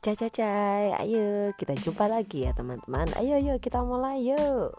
Cai cai cai, ayo kita jumpa lagi ya teman-teman. Ayo ayo kita mulai yuk.